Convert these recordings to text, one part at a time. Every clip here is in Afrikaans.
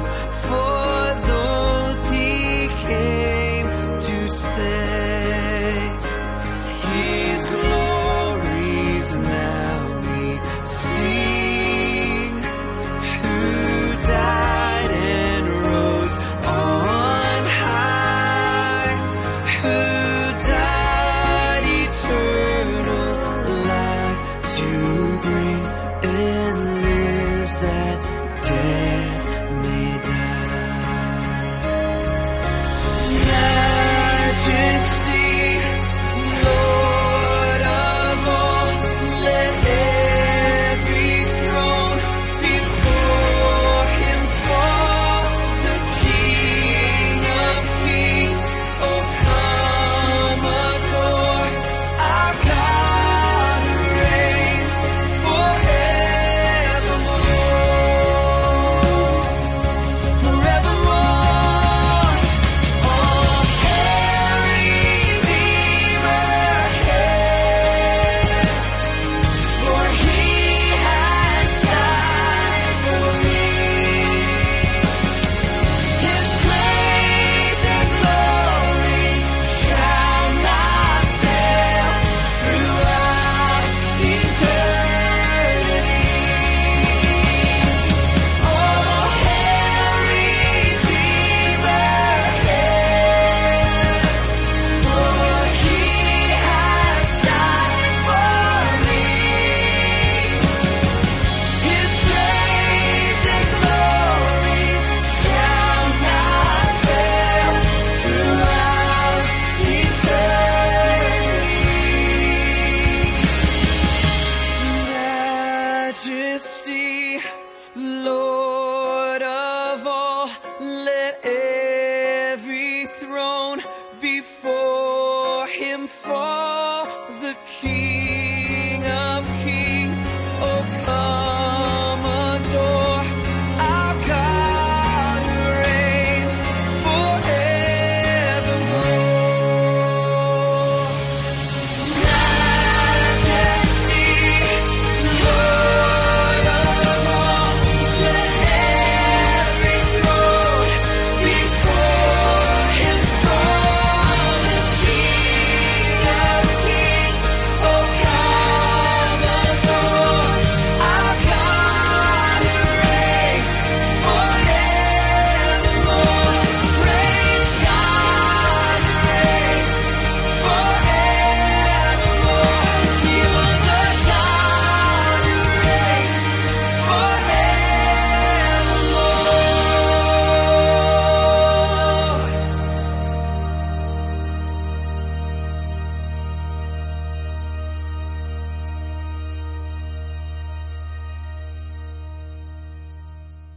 life.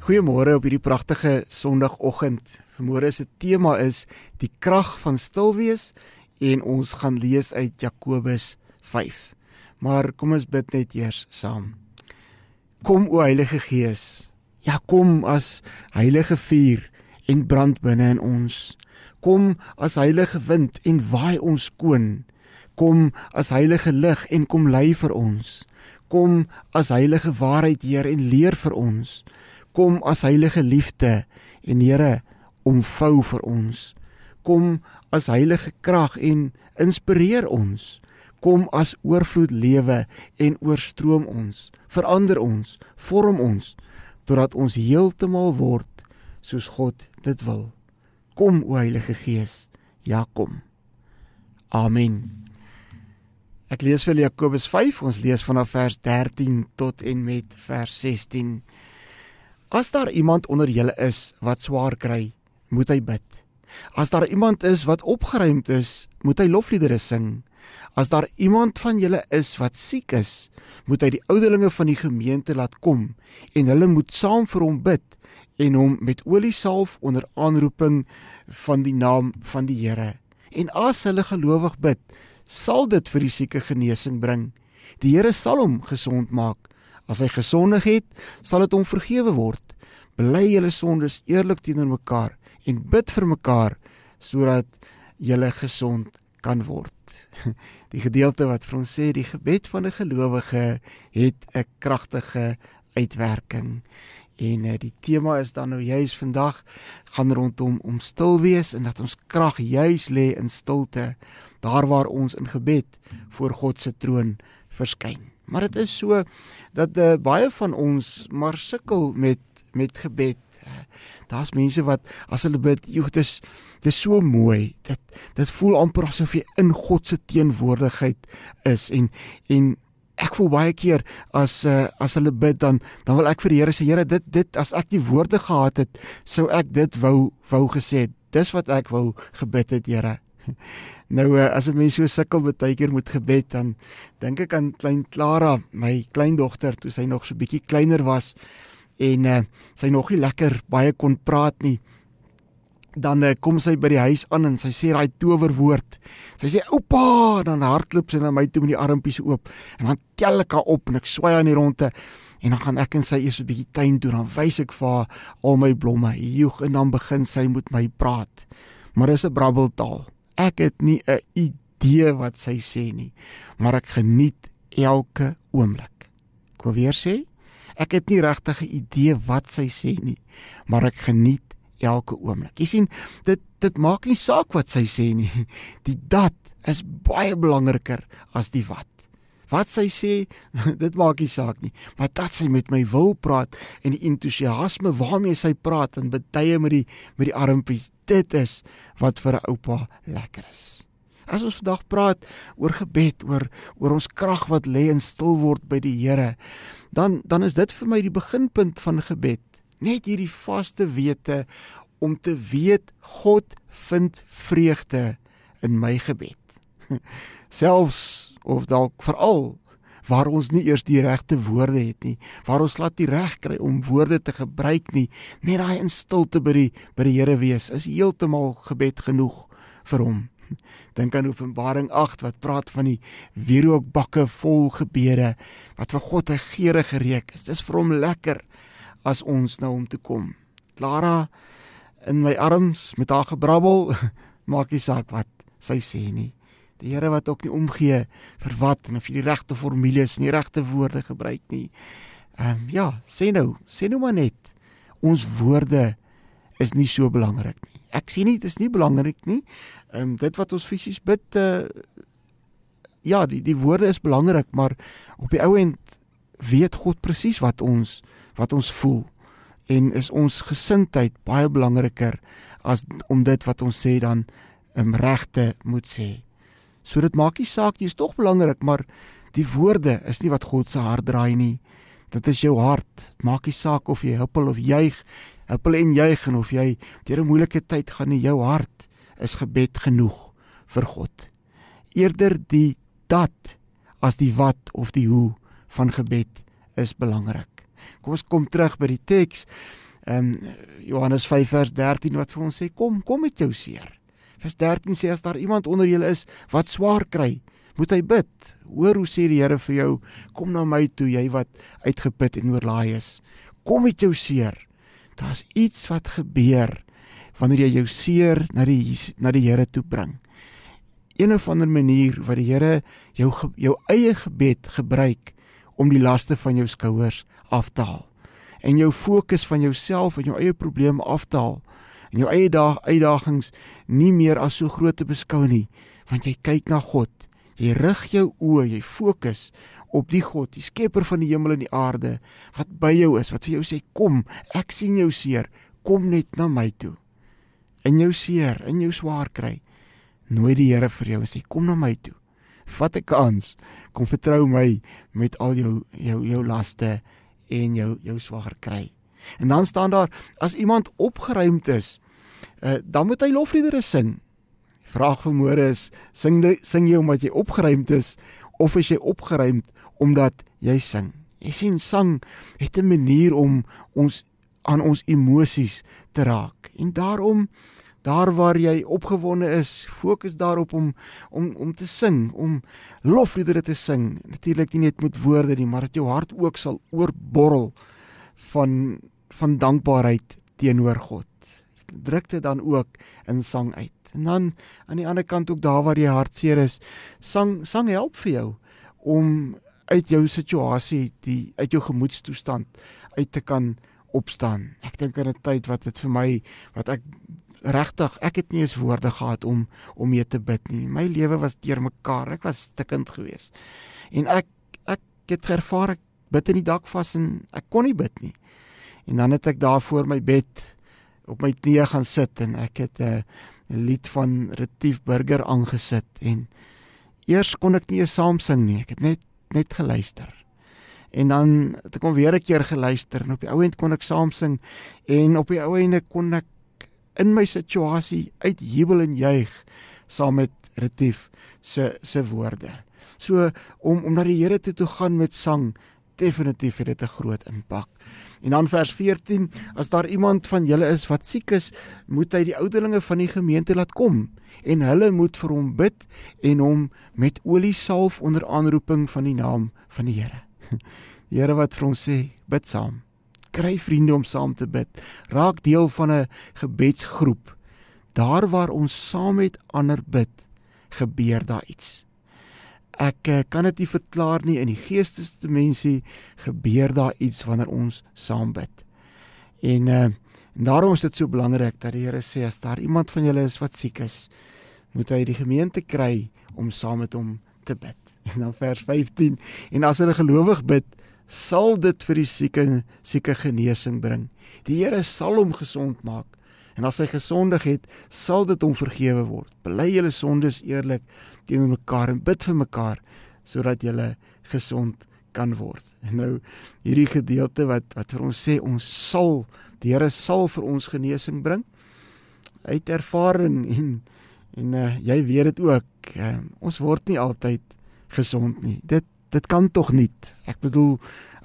Goeiemôre op hierdie pragtige Sondagoggend. Vanmôre se tema is die krag van stil wees en ons gaan lees uit Jakobus 5. Maar kom ons bid net eers saam. Kom o Heilige Gees. Ja, kom as heilige vuur en brand binne in ons. Kom as heilige wind en waai ons skoon. Kom as heilige lig en kom lei vir ons. Kom as heilige waarheid Heer en leer vir ons. Kom as heilige liefde en Here omvou vir ons. Kom as heilige krag en inspireer ons. Kom as oorvloed lewe en oorstroom ons. Verander ons, vorm ons totdat ons heeltemal word soos God dit wil. Kom o Heilige Gees, ja kom. Amen. Ek lees vir Jakobus 5, ons lees vanaf vers 13 tot en met vers 16. As daar iemand onder julle is wat swaar kry, moet hy bid. As daar iemand is wat opgeruimd is, moet hy lofliedere sing. As daar iemand van julle is wat siek is, moet hy die ouderlinge van die gemeente laat kom en hulle moet saam vir hom bid en hom met olie salf onder aanroeping van die naam van die Here. En as hulle gelowig bid, sal dit vir die sieke genesing bring. Die Here sal hom gesond maak. As hy gesondig het, sal dit hom vergewe word. Bely julle sondes eerlik teenoor mekaar en bid vir mekaar sodat julle gesond kan word. Die gedeelte wat vir ons sê die gebed van 'n gelowige het 'n kragtige uitwerking. En uh, die tema is dan nou juis vandag gaan rondom om stil wees en dat ons krag juis lê in stilte, daar waar ons in gebed voor God se troon verskyn. Maar dit is so dat uh, baie van ons maar sukkel met met gebed. Uh, Daar's mense wat as hulle bid, joh, dit is dit is so mooi. Dit dit voel amper asof jy in God se teenwoordigheid is en en ek voel baie keer as uh, as hulle bid dan dan wil ek vir die Here sê Here dit dit as ek die woorde gehad het sou ek dit wou wou gesê het dis wat ek wou gebid het Here nou uh, as 'n mens so sukkel baie keer met gebed dan dink ek aan klein Clara my kleindogter toe sy nog so bietjie kleiner was en uh, sy nog nie lekker baie kon praat nie dan uh, kom sy by die huis aan en sy sê daai towerwoord. Sy sê oupa, dan hardloop sy na my toe met die armpies oop en dan tel ek haar op en ek swaai aan die ronde en dan gaan ek en sy eers 'n bietjie tuin toe dan wys ek vir haar al my blomme. Joeg en dan begin sy met my praat. Maar dis 'n brabbeltaal. Ek het nie 'n idee wat sy sê nie, maar ek geniet elke oomblik. Ek wil weer sê, ek het nie regtig 'n idee wat sy sê nie, maar ek geniet elke oomblik. Jy sien, dit dit maak nie saak wat sy sê nie. Die dat is baie belangriker as die wat. Wat sy sê, dit maak nie saak nie, maar dat sy met my wil praat en die entoesiasme waarmee sy praat en betye met die met die armpies, dit is wat vir 'n oupa lekker is. As ons vandag praat oor gebed, oor oor ons krag wat lê in stil word by die Here, dan dan is dit vir my die beginpunt van gebed net hierdie vaste wete om te weet God vind vreugde in my gebed. Selfs of dalk veral waar ons nie eers die regte woorde het nie, waar ons laat die reg kry om woorde te gebruik nie, net daai in stilte by die by die Here wees is heeltemal gebed genoeg vir hom. Dink aan Openbaring 8 wat praat van die wierookbakke vol gebede wat vir God 'n geurende reuk is. Dis vir hom lekker as ons nou om te kom. Clara in my arms met haar gebrabbel, maak nie saak wat sy sê nie. Die Here wat ook nie omgee vir wat en of jy die regte formules en die regte woorde gebruik nie. Ehm um, ja, sê nou, sê nou maar net. Ons woorde is nie so belangrik nie. Ek sê nie dit is nie belangrik nie. Ehm um, dit wat ons fisies bid uh, ja, die die woorde is belangrik, maar op die ou end weet God presies wat ons wat ons voel en is ons gesindheid baie belangriker as om dit wat ons sê dan im regte moet sê. So dit maak nie saak jy is tog belangrik, maar die woorde is nie wat God se hart draai nie. Dit is jou hart. Maak nie saak of jy huppel of juig, huppel en juig en of jy deur 'n moeilike tyd gaan nie, jou hart is gebed genoeg vir God. Eerder die dat as die wat of die hoe van gebed is belangrik. Kom ons kom terug by die teks. Ehm um, Johannes 5 vers 13 wat vir ons sê kom, kom met jou seer. Vers 13 sê as daar iemand onder julle is wat swaar kry, moet hy bid. Hoor hoe sê die Here vir jou, kom na my toe jy wat uitgeput en oorlaai is. Kom met jou seer. Daar's iets wat gebeur wanneer jy jou seer na die na die Here toe bring. Een of ander manier wat die Here jou jou eie gebed gebruik om die laste van jou skouers af te haal en jou fokus van jouself en jou eie probleme af te haal en jou eie daag uitdagings nie meer as so groot te beskou nie want jy kyk na God jy rig jou oë jy fokus op die God die skepper van die hemel en die aarde wat by jou is wat vir jou sê kom ek sien jou seer kom net na my toe in jou seer in jou swaar kry nooi die Here vir jou en sê kom na my toe vat 'n kans. Kom vertrou my met al jou jou jou laste en jou jou swaar kry. En dan staan daar as iemand opgeruimd is, uh, dan moet hy lofliedere sing. Vraag vir môre is sing die, sing jy omdat jy opgeruimd is of is jy opgeruimd omdat jy sing? Jy sien sang het 'n manier om ons aan ons emosies te raak. En daarom daar waar jy opgewonde is, fokus daarop om om om te sing, om lofliedere te sing. Natuurlik nie net met woorde nie, maar dat jou hart ook sal oorborrel van van dankbaarheid teenoor God. Druk dit dan ook in sang uit. En dan aan die ander kant ook daar waar jy hartseer is, sang sang help vir jou om uit jou situasie, die uit jou gemoedstoestand uit te kan opstaan. Ek dink aan 'n tyd wat dit vir my wat ek regtig, ek het nie eens woorde gehad om om mee te bid nie. My lewe was deurmekaar. Ek was stikkend geweest. En ek ek het ervaar ek bid in die dak vas en ek kon nie bid nie. En dan het ek daar voor my bed op my knieë gaan sit en ek het uh, 'n lied van Retief Burger aangesit en eers kon ek nie eens saam sing nie. Ek het net net geluister. En dan het ek hom weer 'n keer geluister en op die ou end kon ek saam sing en op die ou einde kon ek in my situasie uitjubel en juig saam met Retief se se woorde. So om om na die Here toe te gaan met sang definitief het dit 'n groot impak. En dan vers 14, as daar iemand van julle is wat siek is, moet hy die ouderlinge van die gemeente laat kom en hulle moet vir hom bid en hom met olie salf onder aanroeping van die naam van die Here. Die Here wat vir ons sê, bid saam kry vriende om saam te bid. Raak deel van 'n gebedsgroep. Daar waar ons saam met ander bid, gebeur daar iets. Ek eh, kan dit nie verklaar nie in die geestesdimensie gebeur daar iets wanneer ons saam bid. En uh, en daarom is dit so belangrik dat die Here sê as daar iemand van julle is wat siek is, moet hy die gemeente kry om saam met hom te bid. En dan vers 15 en as hulle gelowig bid, sal dit vir die sieke sieke genesing bring. Die Here sal hom gesond maak. En as hy gesondig het, sal dit hom vergewe word. Bely julle sondes eerlik teenoor mekaar en bid vir mekaar sodat julle gesond kan word. En nou hierdie gedeelte wat wat vir ons sê ons sal die Here sal vir ons genesing bring. Uit ervaring en en uh, jy weet dit ook. Uh, ons word nie altyd gesond nie. Dit dit kan tog nie. Ek bedoel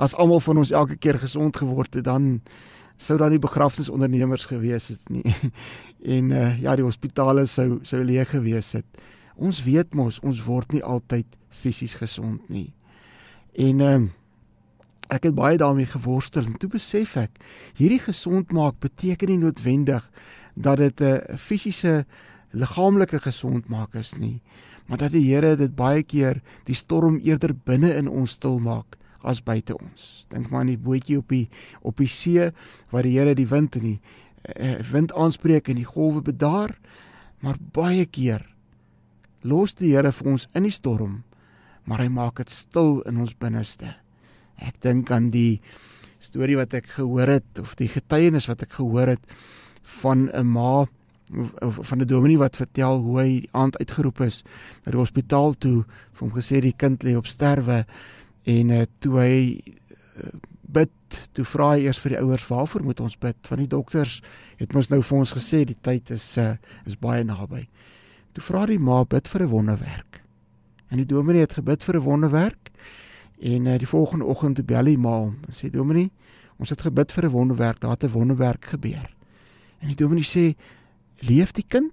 as almal van ons elke keer gesond geword het, dan sou daar nie begrafnisondernemers gewees het nie. en uh, ja, die hospitale sou sou leeg gewees het. Ons weet mos ons word nie altyd fisies gesond nie. En ehm uh, ek het baie daarmee geworstel en toe besef ek hierdie gesond maak beteken nie noodwendig dat dit 'n uh, fisiese liggaamlike gesond maak is nie maar dat die Here dit baie keer die storm eerder binne in ons stil maak as buite ons. Dink maar aan die bootjie op die op die see waar die Here die wind en die uh, wind aanspreek en die golwe bedaar, maar baie keer los die Here vir ons in die storm, maar hy maak dit stil in ons binneste. Ek dink aan die storie wat ek gehoor het of die getuienis wat ek gehoor het van 'n ma van 'n dominee wat vertel hoe hy aand uitgeroep is na die hospitaal toe vir hom gesê die kind lê op sterwe en uh, toe hy uh, bid toe vra hy eers vir die ouers waarvoor moet ons bid want die dokters het mos nou vir ons gesê die tyd is uh, is baie naby toe vra die ma bid vir 'n wonderwerk en die dominee het gebid vir 'n wonderwerk en uh, die volgende oggend toe bel die ma en sê dominee Ons het gebid vir 'n wonderwerk, daar het 'n wonderwerk gebeur. En die dominee sê, "Leef die kind?"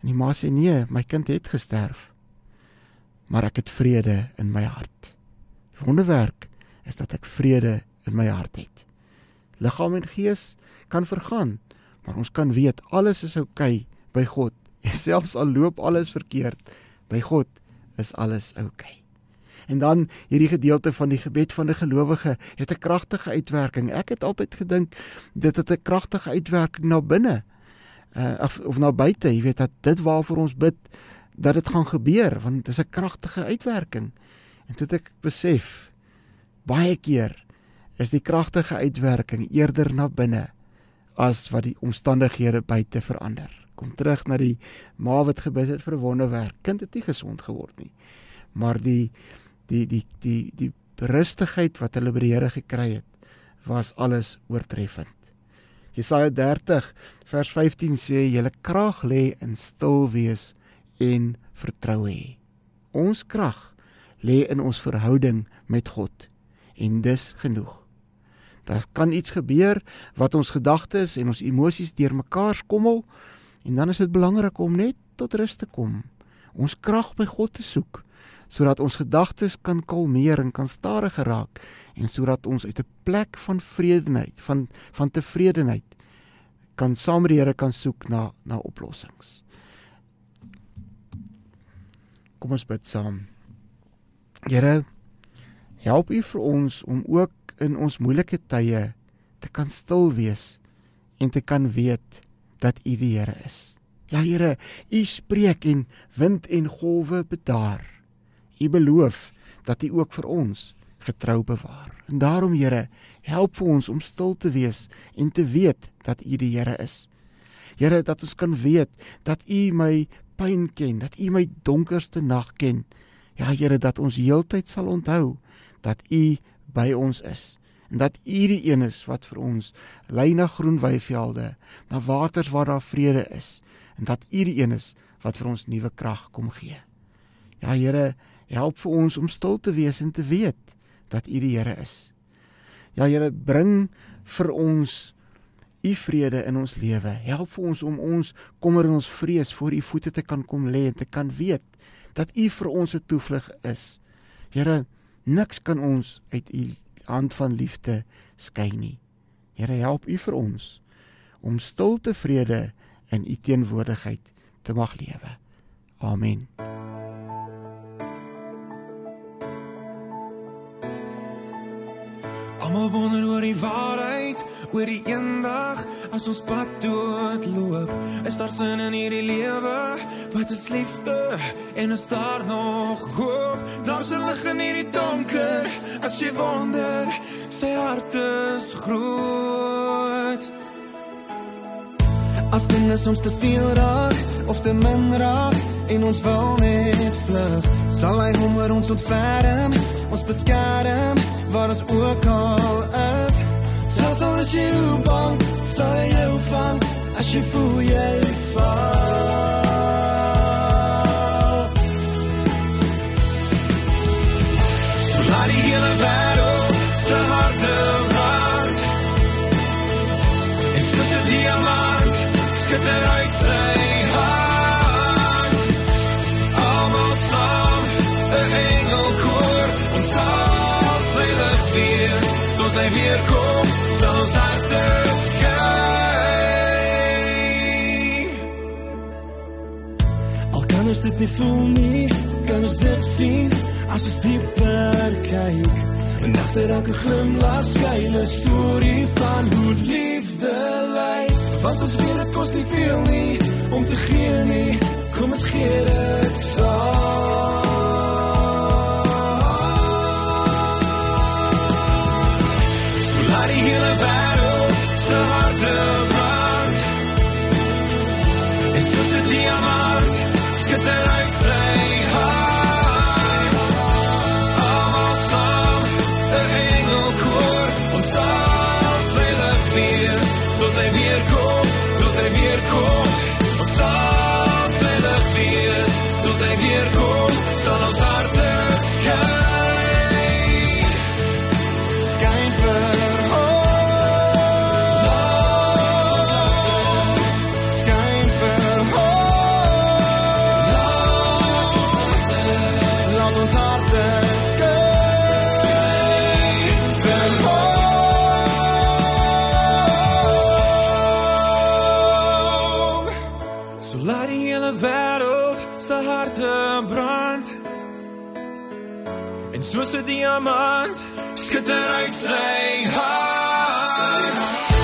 En die ma sê, "Nee, my kind het gesterf." Maar ek het vrede in my hart. Die wonderwerk is dat ek vrede in my hart het. Liggaam en gees kan vergaan, maar ons kan weet alles is oukei okay by God. En selfs al loop alles verkeerd, by God is alles oukei. Okay. En dan hierdie gedeelte van die gebed van 'n gelowige het 'n kragtige uitwerking. Ek het altyd gedink dit het 'n kragtige uitwerking na binne. Uh of, of na buite, jy weet dat dit waarvoor ons bid dat dit gaan gebeur want dit is 'n kragtige uitwerking. En toe het ek besef baie keer is die kragtige uitwerking eerder na binne as wat die omstandighede buite verander. Kom terug na die ma wat gebid het vir 'n wonderwerk. Kind het nie gesond geword nie. Maar die die die die die rustigheid wat hulle by die Here gekry het, was alles oortreffend. Jesaja 30 vers 15 sê julle krag lê in stil wees en vertrou hê. Ons krag lê in ons verhouding met God en dis genoeg. Daar kan iets gebeur wat ons gedagtes en ons emosies deurmekaar skommel en dan is dit belangrik om net tot rus te kom. Ons krag by God te soek sodat ons gedagtes kan kalmeer en kan stadiger raak en sodat ons uit 'n plek van vredeheid, van van tevredenheid kan saam met die Here kan soek na na oplossings. Kom ons bid saam. Here, help U vir ons om ook in ons moeilike tye te kan stil wees en te kan weet dat U die Here is. Ja Here, U spreek en wind en golwe bedaar. U beloof dat U ook vir ons getrou bewaar. En daarom Here, help vir ons om stil te wees en te weet dat U die Here is. Here, dat ons kan weet dat U my pyn ken, dat U my donkerste nag ken. Ja Here, dat ons heeltyd sal onthou dat U by ons is en dat U die een is wat vir ons lei na groen weivelde, na waters waar daar vrede is en dat U die een is wat vir ons nuwe krag kom gee. Ja Here, help vir ons om stil te wees en te weet dat U die Here is. Ja Here, bring vir ons U vrede in ons lewe. Help vir ons om ons kommer en ons vrees voor U voete te kan kom lê en te kan weet dat U vir ons 'n toevlug is. Here, niks kan ons uit U hand van liefde skei nie. Here help U vir ons om stil tevrede in U teenwoordigheid te mag lewe. Amen. Almal wonder oor die waarheid, oor die eendag as ons pad dood loop. Is daar sin in hierdie lewe? Wat is liefde? En is daar nog hoop? Daar's 'n lig in hierdie donker. As jy wonder, sy hart is groot. As dinge soms te veel raak of te min raak en ons wil net vlug, sal hy hom oor ons ontferm, ons beskerm waar ons ook al is. Selfs al is jy voel nie, kan ons dit sien as ons dieper kyk. En agter elke glimlag skuil 'n storie van hoe liefde lyk. Want ons weet dit kos nie veel nie om te gee nie. Kom ons gee dit saam. So laat die hele soos 'n diamant skitter uit sy hart.